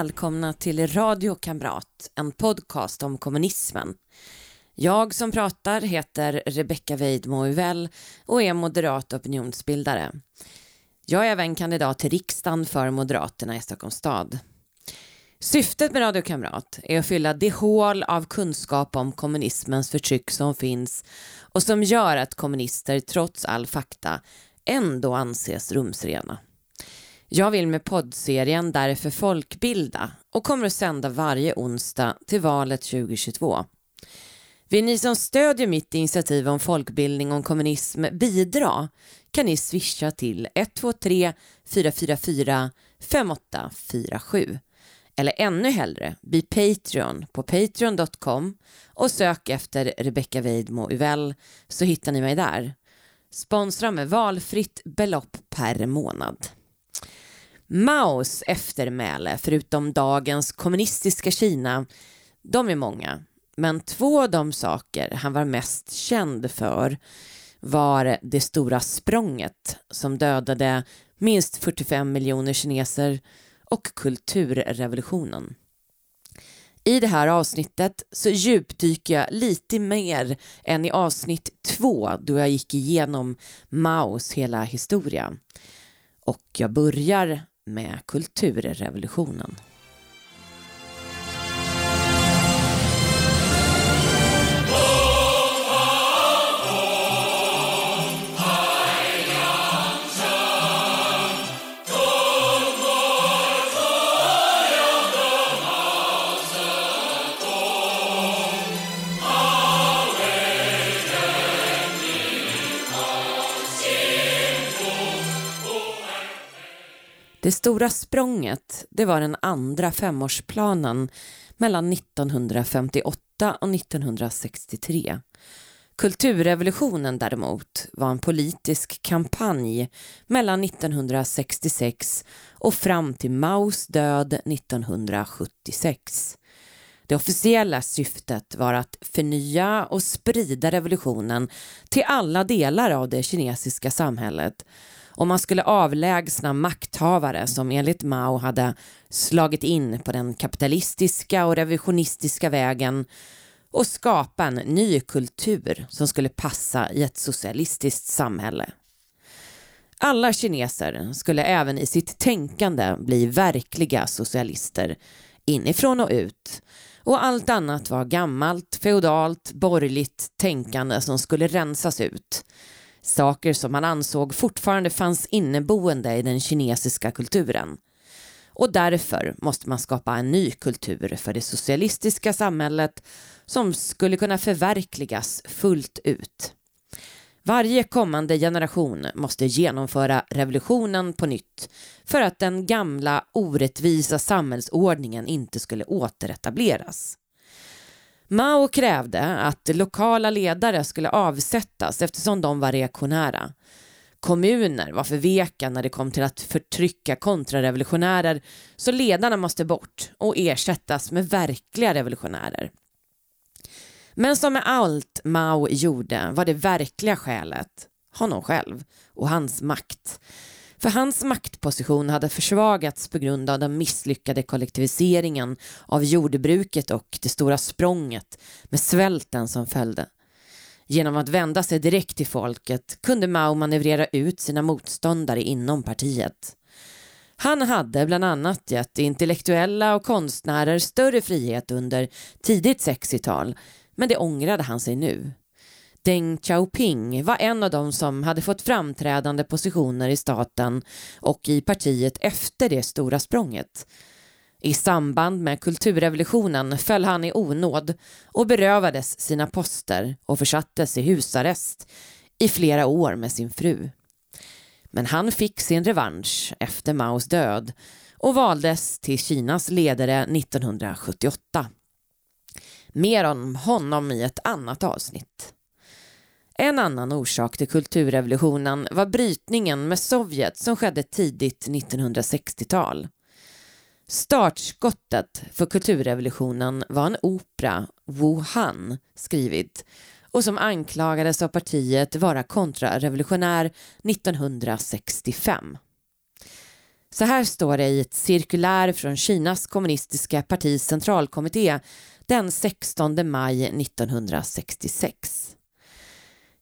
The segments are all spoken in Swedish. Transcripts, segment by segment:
välkomna till Radio Kamrat, en podcast om kommunismen. Jag som pratar heter Rebecka Weidmo och är moderat opinionsbildare. Jag är även kandidat till riksdagen för Moderaterna i Stockholms stad. Syftet med Radio Kamrat är att fylla det hål av kunskap om kommunismens förtryck som finns och som gör att kommunister trots all fakta ändå anses rumsrena. Jag vill med poddserien därför folkbilda och kommer att sända varje onsdag till valet 2022. Vill ni som stödjer mitt initiativ om folkbildning om kommunism bidra kan ni swisha till 123 444 5847 eller ännu hellre bli Patreon på patreon.com och sök efter Rebecca Weidmo Uvell så hittar ni mig där. Sponsra med valfritt belopp per månad. Maos eftermäle, förutom dagens kommunistiska Kina, de är många. Men två av de saker han var mest känd för var det stora språnget som dödade minst 45 miljoner kineser och kulturrevolutionen. I det här avsnittet så djupdyker jag lite mer än i avsnitt två då jag gick igenom Maos hela historia. Och jag börjar med kulturrevolutionen. Det stora språnget det var den andra femårsplanen mellan 1958 och 1963. Kulturrevolutionen däremot var en politisk kampanj mellan 1966 och fram till Maos död 1976. Det officiella syftet var att förnya och sprida revolutionen till alla delar av det kinesiska samhället och man skulle avlägsna makthavare som enligt Mao hade slagit in på den kapitalistiska och revisionistiska vägen och skapa en ny kultur som skulle passa i ett socialistiskt samhälle. Alla kineser skulle även i sitt tänkande bli verkliga socialister inifrån och ut och allt annat var gammalt, feodalt, borgerligt tänkande som skulle rensas ut. Saker som man ansåg fortfarande fanns inneboende i den kinesiska kulturen. Och därför måste man skapa en ny kultur för det socialistiska samhället som skulle kunna förverkligas fullt ut. Varje kommande generation måste genomföra revolutionen på nytt för att den gamla orättvisa samhällsordningen inte skulle återetableras. Mao krävde att lokala ledare skulle avsättas eftersom de var reaktionära. Kommuner var för veka när det kom till att förtrycka kontrarevolutionärer så ledarna måste bort och ersättas med verkliga revolutionärer. Men som med allt Mao gjorde var det verkliga skälet honom själv och hans makt. För hans maktposition hade försvagats på grund av den misslyckade kollektiviseringen av jordbruket och det stora språnget med svälten som följde. Genom att vända sig direkt till folket kunde Mao manövrera ut sina motståndare inom partiet. Han hade bland annat gett intellektuella och konstnärer större frihet under tidigt 60-tal men det ångrade han sig nu. Deng Xiaoping var en av dem som hade fått framträdande positioner i staten och i partiet efter det stora språnget. I samband med kulturrevolutionen föll han i onåd och berövades sina poster och försattes i husarrest i flera år med sin fru. Men han fick sin revansch efter Maos död och valdes till Kinas ledare 1978. Mer om honom i ett annat avsnitt. En annan orsak till kulturrevolutionen var brytningen med Sovjet som skedde tidigt 1960-tal. Startskottet för kulturrevolutionen var en opera, Wuhan, skrivit och som anklagades av partiet vara kontrarevolutionär 1965. Så här står det i ett cirkulär från Kinas kommunistiska partis centralkommitté den 16 maj 1966.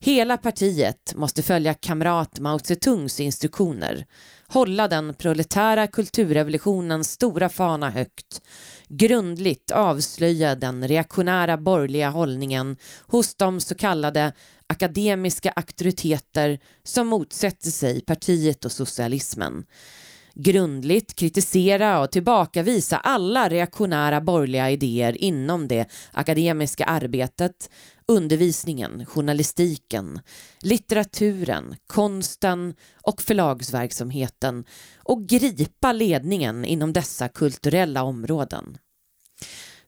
Hela partiet måste följa kamrat Mao Zedongs instruktioner, hålla den proletära kulturrevolutionens stora fana högt, grundligt avslöja den reaktionära borgerliga hållningen hos de så kallade akademiska auktoriteter som motsätter sig partiet och socialismen, grundligt kritisera och tillbakavisa alla reaktionära borgerliga idéer inom det akademiska arbetet, undervisningen, journalistiken, litteraturen, konsten och förlagsverksamheten och gripa ledningen inom dessa kulturella områden.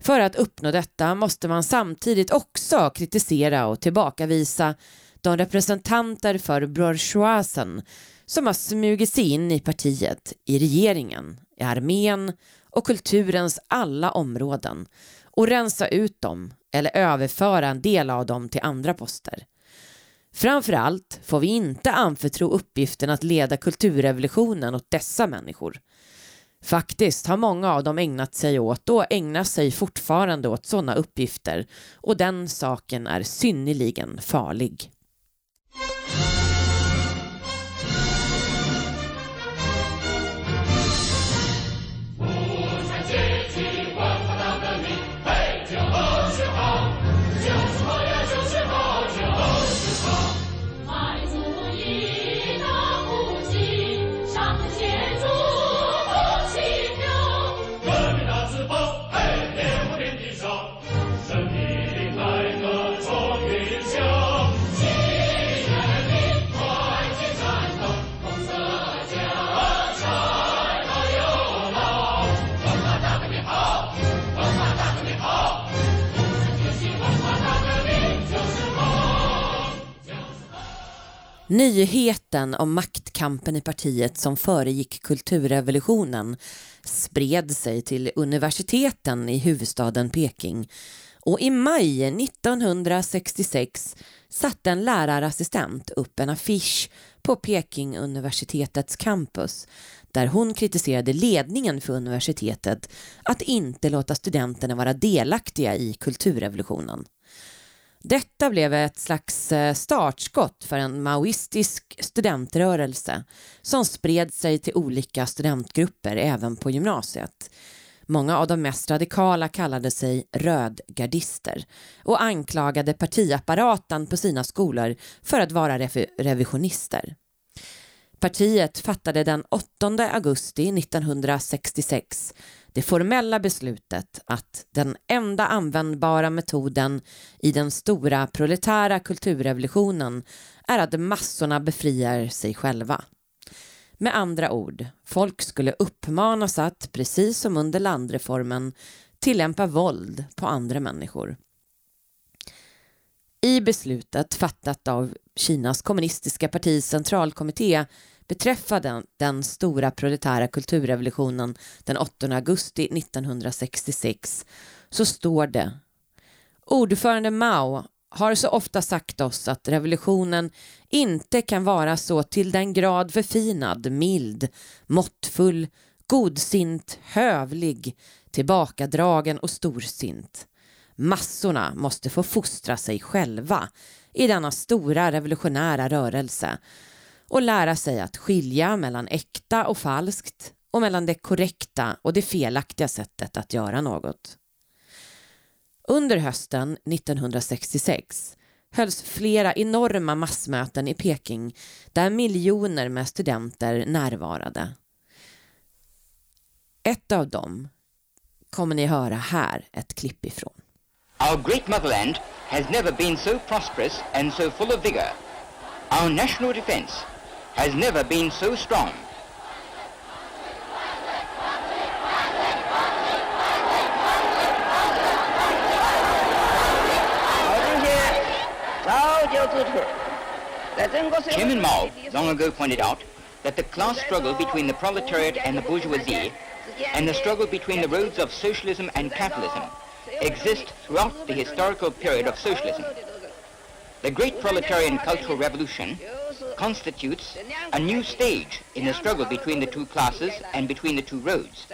För att uppnå detta måste man samtidigt också kritisera och tillbakavisa de representanter för bourgeoisen som har smugit sig in i partiet, i regeringen, i armén och kulturens alla områden och rensa ut dem eller överföra en del av dem till andra poster. Framförallt får vi inte anförtro uppgiften att leda kulturrevolutionen åt dessa människor. Faktiskt har många av dem ägnat sig åt och ägnar sig fortfarande åt sådana uppgifter och den saken är synnerligen farlig. Nyheten om maktkampen i partiet som föregick kulturrevolutionen spred sig till universiteten i huvudstaden Peking och i maj 1966 satte en lärarassistent upp en affisch på Peking-universitetets campus där hon kritiserade ledningen för universitetet att inte låta studenterna vara delaktiga i kulturrevolutionen. Detta blev ett slags eh, startskott för en maoistisk studentrörelse som spred sig till olika studentgrupper även på gymnasiet. Många av de mest radikala kallade sig rödgardister och anklagade partiapparaten på sina skolor för att vara revisionister. Partiet fattade den 8 augusti 1966 det formella beslutet att den enda användbara metoden i den stora proletära kulturrevolutionen är att massorna befriar sig själva. Med andra ord, folk skulle uppmanas att, precis som under landreformen, tillämpa våld på andra människor. I beslutet fattat av Kinas kommunistiska partis centralkommitté beträffande den stora proletära kulturrevolutionen den 8 augusti 1966 så står det Ordförande Mao har så ofta sagt oss att revolutionen inte kan vara så till den grad förfinad, mild, måttfull, godsint, hövlig, tillbakadragen och storsint. Massorna måste få fostra sig själva i denna stora revolutionära rörelse och lära sig att skilja mellan äkta och falskt och mellan det korrekta och det felaktiga sättet att göra något. Under hösten 1966 hölls flera enorma massmöten i Peking där miljoner med studenter närvarade. Ett av dem kommer ni höra här ett klipp ifrån. Our great motherland has never been so prosperous and so full of vigor. Our national defense has never been so strong. Chairman Mao long ago pointed out that the class struggle between the proletariat and the bourgeoisie and the struggle between the roads of socialism and capitalism exist throughout the historical period of socialism. The great proletarian cultural revolution constitutes a new stage in the struggle between the two classes and between the two roads.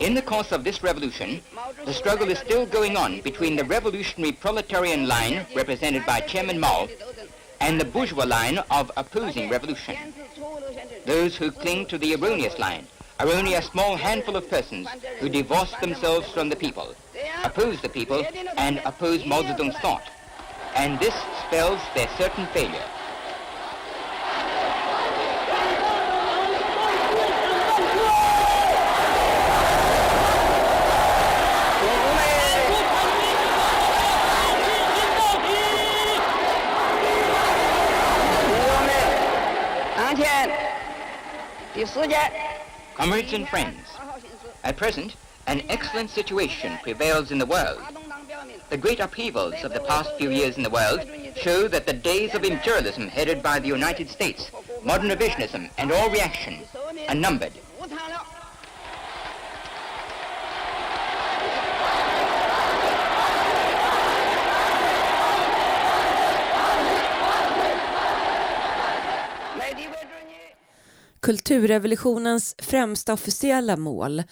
In the course of this revolution, the struggle is still going on between the revolutionary proletarian line, represented by Chairman Mao, and the bourgeois line of opposing revolution. Those who cling to the erroneous line are only a small handful of persons who divorce themselves from the people, oppose the people, and oppose Mao Zedong's thought. And this spells their certain failure. Comrades and friends, at present, an excellent situation prevails in the world. The great upheavals of the past few years in the world show that the days of imperialism headed by the United States, modern revisionism, and all reaction are numbered. Kulturrevolutionens främsta officiella mål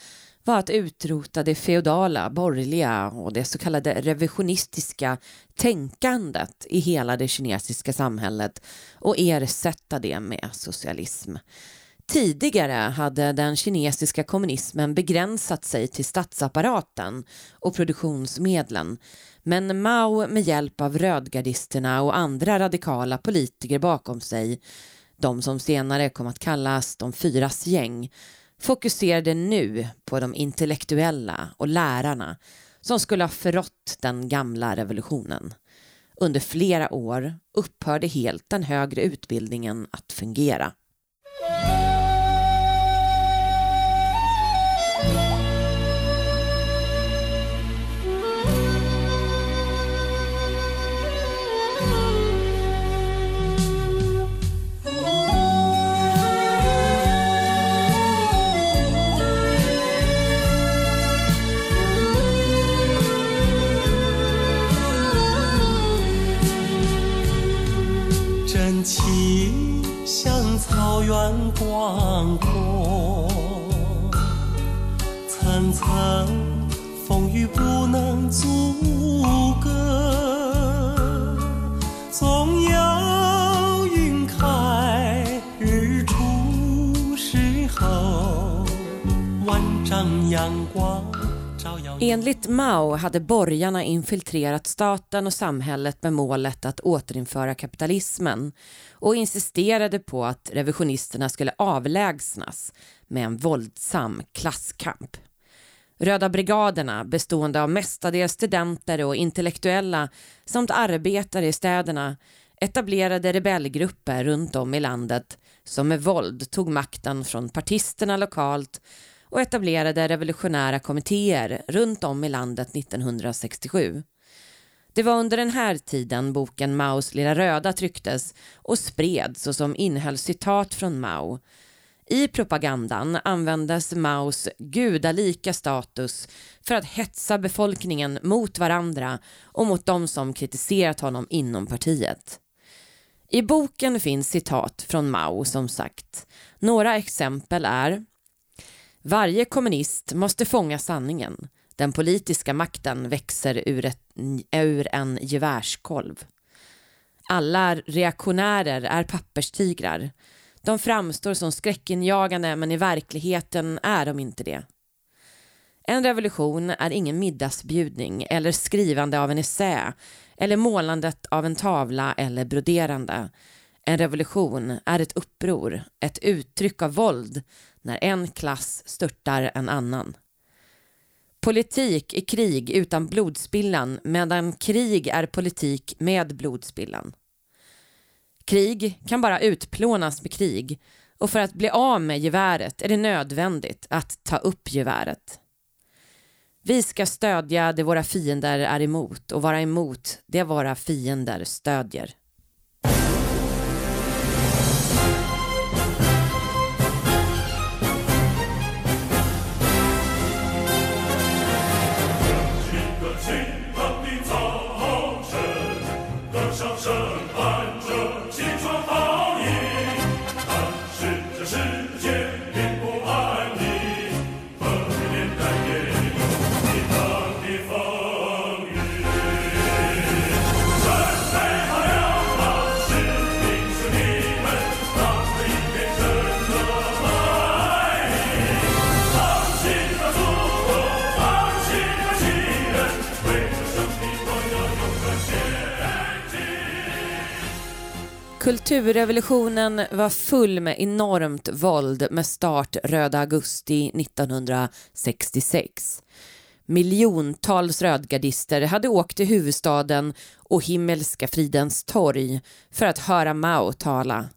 var att utrota det feodala, borgerliga och det så kallade revisionistiska tänkandet i hela det kinesiska samhället och ersätta det med socialism. Tidigare hade den kinesiska kommunismen begränsat sig till statsapparaten och produktionsmedlen men Mao med hjälp av rödgardisterna och andra radikala politiker bakom sig de som senare kom att kallas de fyras gäng, fokuserade nu på de intellektuella och lärarna som skulle ha förrått den gamla revolutionen. Under flera år upphörde helt den högre utbildningen att fungera. 广阔，层层风雨不能阻隔，总有云开日出时候，万丈阳光。Enligt Mao hade borgarna infiltrerat staten och samhället med målet att återinföra kapitalismen och insisterade på att revisionisterna skulle avlägsnas med en våldsam klasskamp. Röda brigaderna bestående av mestadels studenter och intellektuella samt arbetare i städerna etablerade rebellgrupper runt om i landet som med våld tog makten från partisterna lokalt och etablerade revolutionära kommittéer runt om i landet 1967. Det var under den här tiden boken Maos lilla röda trycktes och spreds och som innehöll citat från Mao. I propagandan användes Maos gudalika status för att hetsa befolkningen mot varandra och mot de som kritiserat honom inom partiet. I boken finns citat från Mao som sagt. Några exempel är varje kommunist måste fånga sanningen. Den politiska makten växer ur, ett, ur en gevärskolv. Alla reaktionärer är papperstigrar. De framstår som skräckinjagande men i verkligheten är de inte det. En revolution är ingen middagsbjudning eller skrivande av en essä eller målandet av en tavla eller broderande. En revolution är ett uppror, ett uttryck av våld när en klass störtar en annan. Politik är krig utan blodspillan medan krig är politik med blodspillan. Krig kan bara utplånas med krig och för att bli av med geväret är det nödvändigt att ta upp geväret. Vi ska stödja det våra fiender är emot och vara emot det våra fiender stödjer. Kulturrevolutionen var full med enormt våld med start röda augusti 1966. Miljontals rödgardister hade åkt till huvudstaden och Himmelska fridens torg för att höra Mao tala.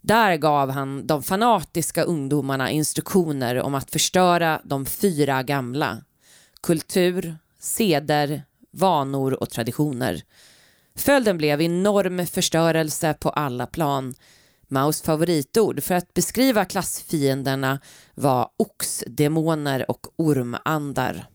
Där gav han de fanatiska ungdomarna instruktioner om att förstöra de fyra gamla. Kultur, seder, vanor och traditioner. Följden blev enorm förstörelse på alla plan. Maos favoritord för att beskriva klassfienderna var oxdemoner och ormandar.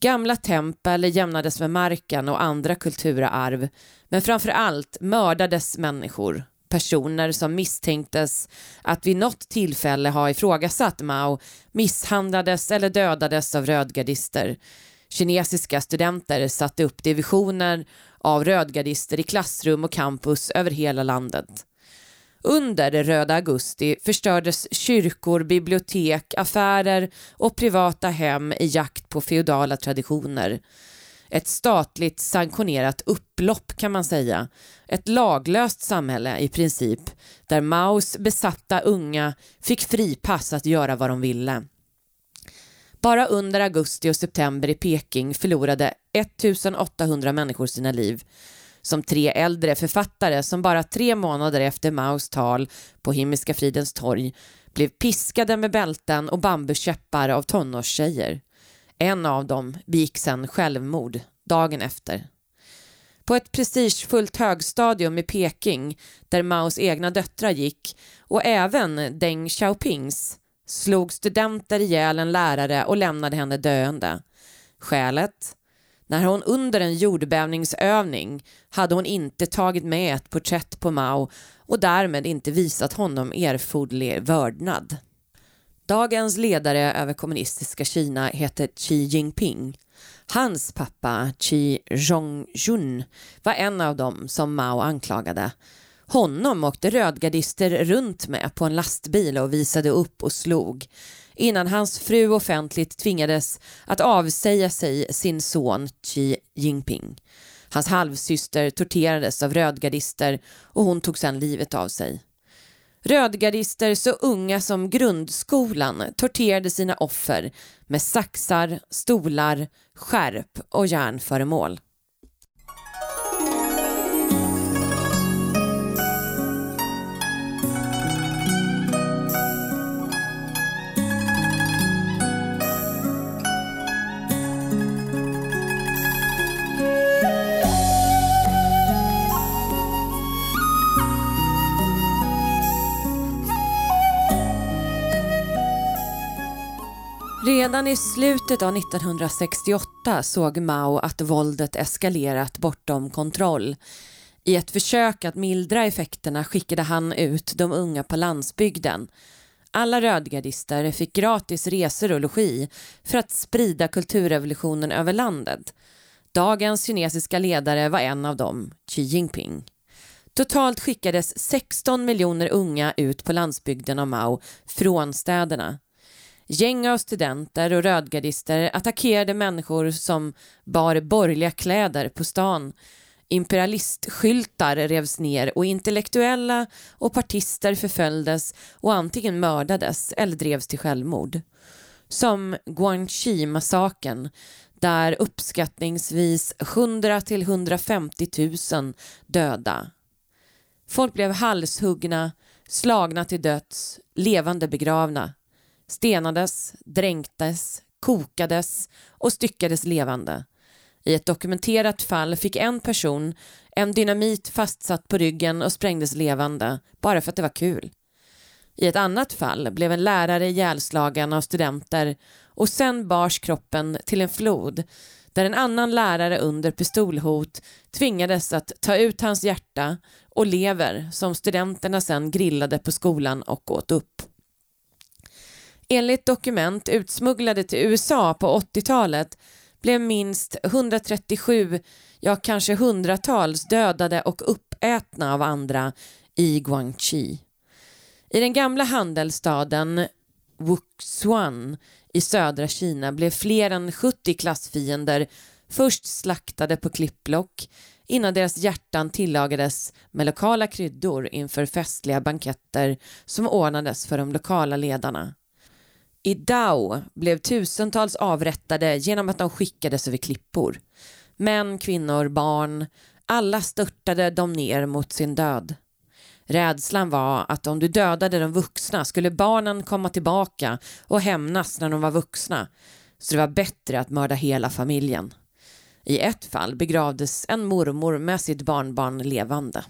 Gamla tempel jämnades med marken och andra kulturarv men framför allt mördades människor. Personer som misstänktes att vid något tillfälle ha ifrågasatt Mao misshandlades eller dödades av rödgardister. Kinesiska studenter satte upp divisioner av rödgardister i klassrum och campus över hela landet. Under det röda augusti förstördes kyrkor, bibliotek, affärer och privata hem i jakt på feodala traditioner. Ett statligt sanktionerat upplopp kan man säga. Ett laglöst samhälle i princip där Maos besatta unga fick fripass att göra vad de ville. Bara under augusti och september i Peking förlorade 1800 människor sina liv. Som tre äldre författare som bara tre månader efter Maos tal på Himmelska fridens torg blev piskade med bälten och bambukäppar av tonårstjejer. En av dem begick sedan självmord dagen efter. På ett prestigefullt högstadium i Peking där Maos egna döttrar gick och även Deng Xiaopings slog studenter ihjäl en lärare och lämnade henne döende. Skälet? När hon under en jordbävningsövning hade hon inte tagit med ett porträtt på Mao och därmed inte visat honom erforderlig vördnad. Dagens ledare över kommunistiska Kina heter Xi Jinping. Hans pappa Xi Zhongjun var en av dem som Mao anklagade honom åkte rödgardister runt med på en lastbil och visade upp och slog innan hans fru offentligt tvingades att avsäga sig sin son Xi Jinping. Hans halvsyster torterades av rödgardister och hon tog sedan livet av sig. Rödgardister så unga som grundskolan torterade sina offer med saxar, stolar, skärp och järnföremål. Redan i slutet av 1968 såg Mao att våldet eskalerat bortom kontroll. I ett försök att mildra effekterna skickade han ut de unga på landsbygden. Alla rödgardister fick gratis resor och logi för att sprida kulturrevolutionen över landet. Dagens kinesiska ledare var en av dem, Xi Jinping. Totalt skickades 16 miljoner unga ut på landsbygden av Mao från städerna. Gäng av studenter och rödgardister attackerade människor som bar borgerliga kläder på stan. Imperialistskyltar revs ner och intellektuella och partister förföljdes och antingen mördades eller drevs till självmord. Som Guangxi-massakern där uppskattningsvis 100 till 150 000 döda. Folk blev halshuggna, slagna till döds, levande begravna stenades, dränktes, kokades och styckades levande. I ett dokumenterat fall fick en person en dynamit fastsatt på ryggen och sprängdes levande bara för att det var kul. I ett annat fall blev en lärare ihjälslagen av studenter och sen bars kroppen till en flod där en annan lärare under pistolhot tvingades att ta ut hans hjärta och lever som studenterna sen grillade på skolan och åt upp. Enligt dokument utsmugglade till USA på 80-talet blev minst 137, ja kanske hundratals dödade och uppätna av andra i Guangxi. I den gamla handelsstaden Wuxuan i södra Kina blev fler än 70 klassfiender först slaktade på klippblock innan deras hjärtan tillagades med lokala kryddor inför festliga banketter som ordnades för de lokala ledarna. I Dao blev tusentals avrättade genom att de skickades över klippor. Män, kvinnor, barn, alla störtade de ner mot sin död. Rädslan var att om du dödade de vuxna skulle barnen komma tillbaka och hämnas när de var vuxna, så det var bättre att mörda hela familjen. I ett fall begravdes en mormor med sitt barnbarn levande.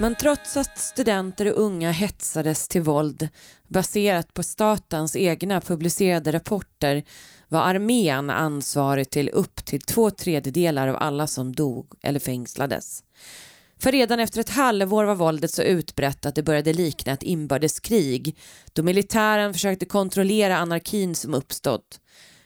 Men trots att studenter och unga hetsades till våld baserat på statens egna publicerade rapporter var armén ansvarig till upp till två tredjedelar av alla som dog eller fängslades. För redan efter ett halvår var våldet så utbrett att det började likna ett inbördeskrig då militären försökte kontrollera anarkin som uppstått.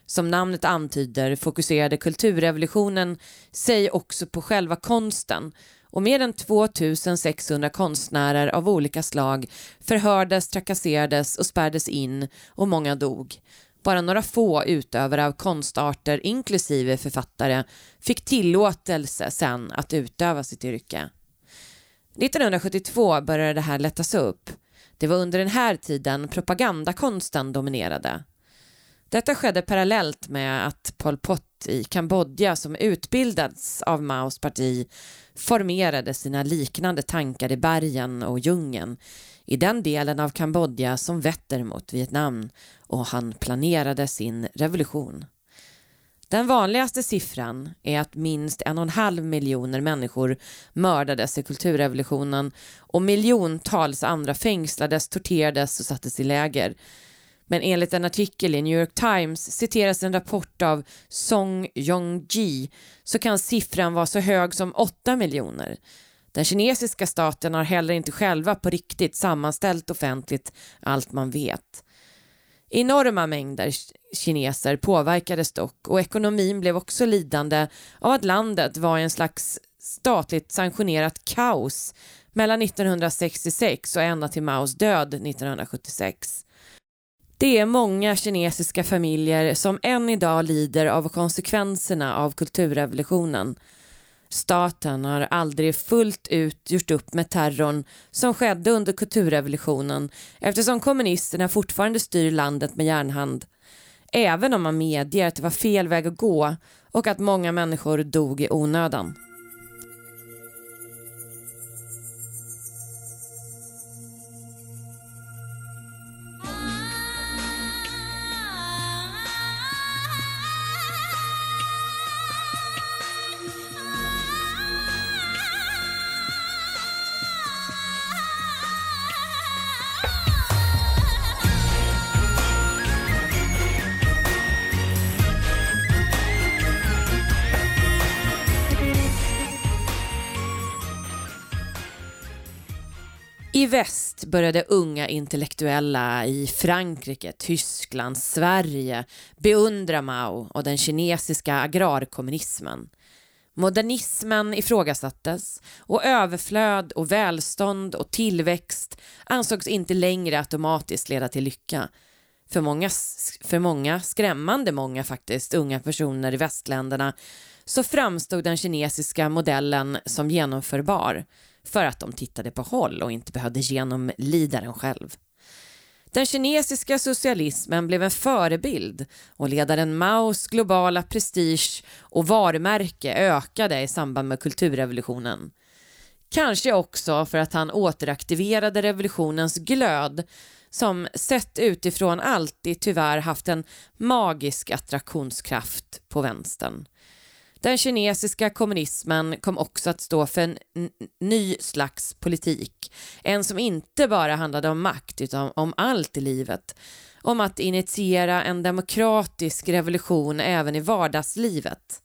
Som namnet antyder fokuserade kulturrevolutionen sig också på själva konsten och mer än 2600 konstnärer av olika slag förhördes, trakasserades och spärrades in och många dog. Bara några få utövare av konstarter, inklusive författare, fick tillåtelse sen att utöva sitt yrke. 1972 började det här lättas upp. Det var under den här tiden propagandakonsten dominerade. Detta skedde parallellt med att Pol Pot i Kambodja som utbildats av Maos parti formerade sina liknande tankar i bergen och djungeln i den delen av Kambodja som vetter mot Vietnam och han planerade sin revolution. Den vanligaste siffran är att minst en och en halv miljoner människor mördades i kulturrevolutionen och miljontals andra fängslades, torterades och sattes i läger men enligt en artikel i New York Times citeras en rapport av Song Yong-ji så kan siffran vara så hög som 8 miljoner. Den kinesiska staten har heller inte själva på riktigt sammanställt offentligt allt man vet. Enorma mängder kineser påverkades dock och ekonomin blev också lidande av att landet var i en slags statligt sanktionerat kaos mellan 1966 och ända till Maos död 1976. Det är många kinesiska familjer som än idag lider av konsekvenserna av kulturrevolutionen. Staten har aldrig fullt ut gjort upp med terrorn som skedde under kulturrevolutionen eftersom kommunisterna fortfarande styr landet med järnhand. Även om man medger att det var fel väg att gå och att många människor dog i onödan. I väst började unga intellektuella i Frankrike, Tyskland, Sverige beundra Mao och den kinesiska agrarkommunismen. Modernismen ifrågasattes och överflöd och välstånd och tillväxt ansågs inte längre automatiskt leda till lycka. För många, för många, skrämmande många faktiskt, unga personer i västländerna så framstod den kinesiska modellen som genomförbar för att de tittade på håll och inte behövde genomlida den själv. Den kinesiska socialismen blev en förebild och ledaren Maos globala prestige och varumärke ökade i samband med kulturrevolutionen. Kanske också för att han återaktiverade revolutionens glöd som sett utifrån alltid tyvärr haft en magisk attraktionskraft på vänstern. Den kinesiska kommunismen kom också att stå för en ny slags politik. En som inte bara handlade om makt utan om allt i livet. Om att initiera en demokratisk revolution även i vardagslivet.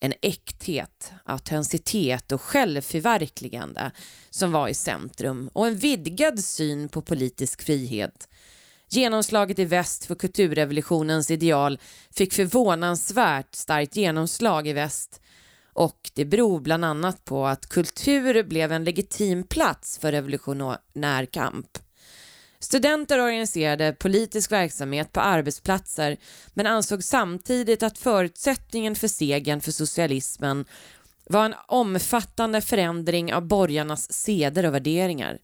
En äkthet, autenticitet och självförverkligande som var i centrum och en vidgad syn på politisk frihet. Genomslaget i väst för kulturrevolutionens ideal fick förvånansvärt starkt genomslag i väst och det beror bland annat på att kultur blev en legitim plats för revolutionär kamp. Studenter organiserade politisk verksamhet på arbetsplatser men ansåg samtidigt att förutsättningen för segern för socialismen var en omfattande förändring av borgarnas seder och värderingar.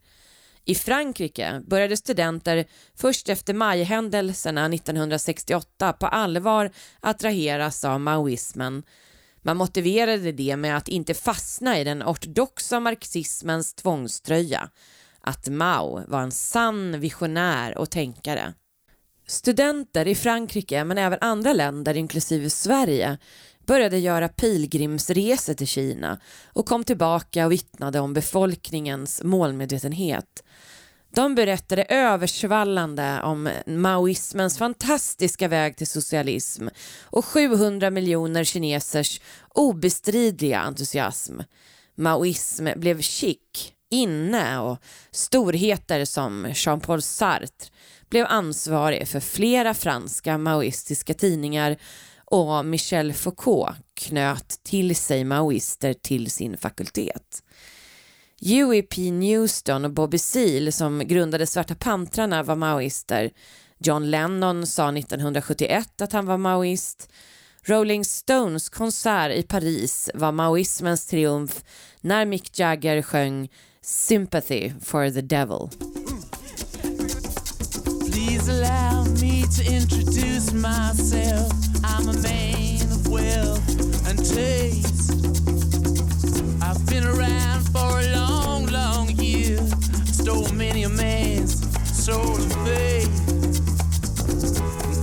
I Frankrike började studenter först efter majhändelserna 1968 på allvar attraheras av maoismen. Man motiverade det med att inte fastna i den ortodoxa marxismens tvångströja att Mao var en sann visionär och tänkare. Studenter i Frankrike, men även andra länder inklusive Sverige, började göra pilgrimsresor till Kina och kom tillbaka och vittnade om befolkningens målmedvetenhet. De berättade översvallande om maoismens fantastiska väg till socialism och 700 miljoner kinesers obestridliga entusiasm. Maoism blev chic inne och storheter som Jean-Paul Sartre blev ansvarig för flera franska maoistiska tidningar och Michel Foucault knöt till sig maoister till sin fakultet. Huey P. Newston och Bobby Seale som grundade Svarta pantrarna var maoister. John Lennon sa 1971 att han var maoist. Rolling Stones konsert i Paris var maoismens triumf när Mick Jagger sjöng Sympathy for the Devil. Please allow me to introduce myself. I'm a man of wealth and taste. I've been around for a long, long year. Stole many a man's soul of faith.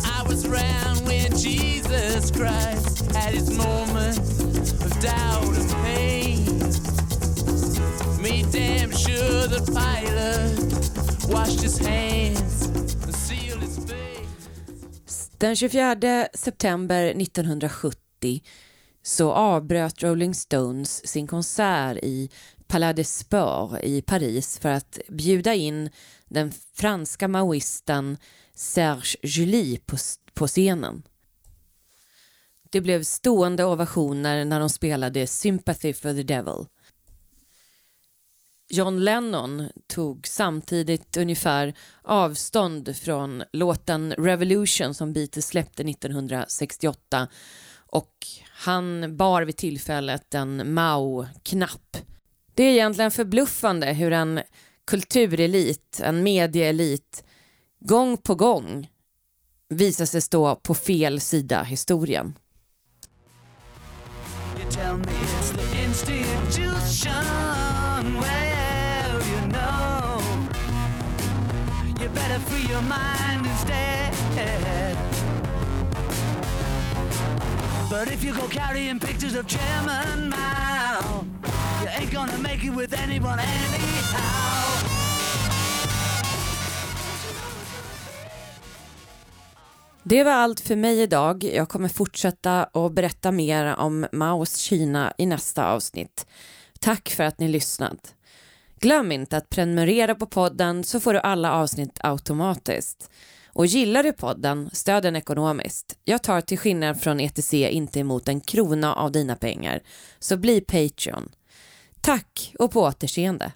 I was around when Jesus Christ had his moment of doubt and pain. Made damn sure the pilot washed his hands and sealed his face. Den 24 september 1970 så avbröt Rolling Stones sin konsert i Palais des Sports i Paris för att bjuda in den franska maoisten Serge Julie på, på scenen. Det blev stående ovationer när de spelade Sympathy for the Devil. John Lennon tog samtidigt ungefär avstånd från låten Revolution som Beatles släppte 1968 och han bar vid tillfället en Mao-knapp. Det är egentligen förbluffande hur en kulturelit, en medieelit, gång på gång visar sig stå på fel sida historien. You better free your mind instead. But if you go carrying pictures of Chairman Mao, you ain't gonna make it with anyone anyhow. Det var allt för mig idag. Jag kommer fortsätta och berätta mer om Maos Kina i nästa avsnitt. Tack för att ni lyssnat. Glöm inte att prenumerera på podden så får du alla avsnitt automatiskt. Och gillar du podden, stöd den ekonomiskt. Jag tar till skillnad från ETC inte emot en krona av dina pengar, så bli Patreon. Tack och på återseende.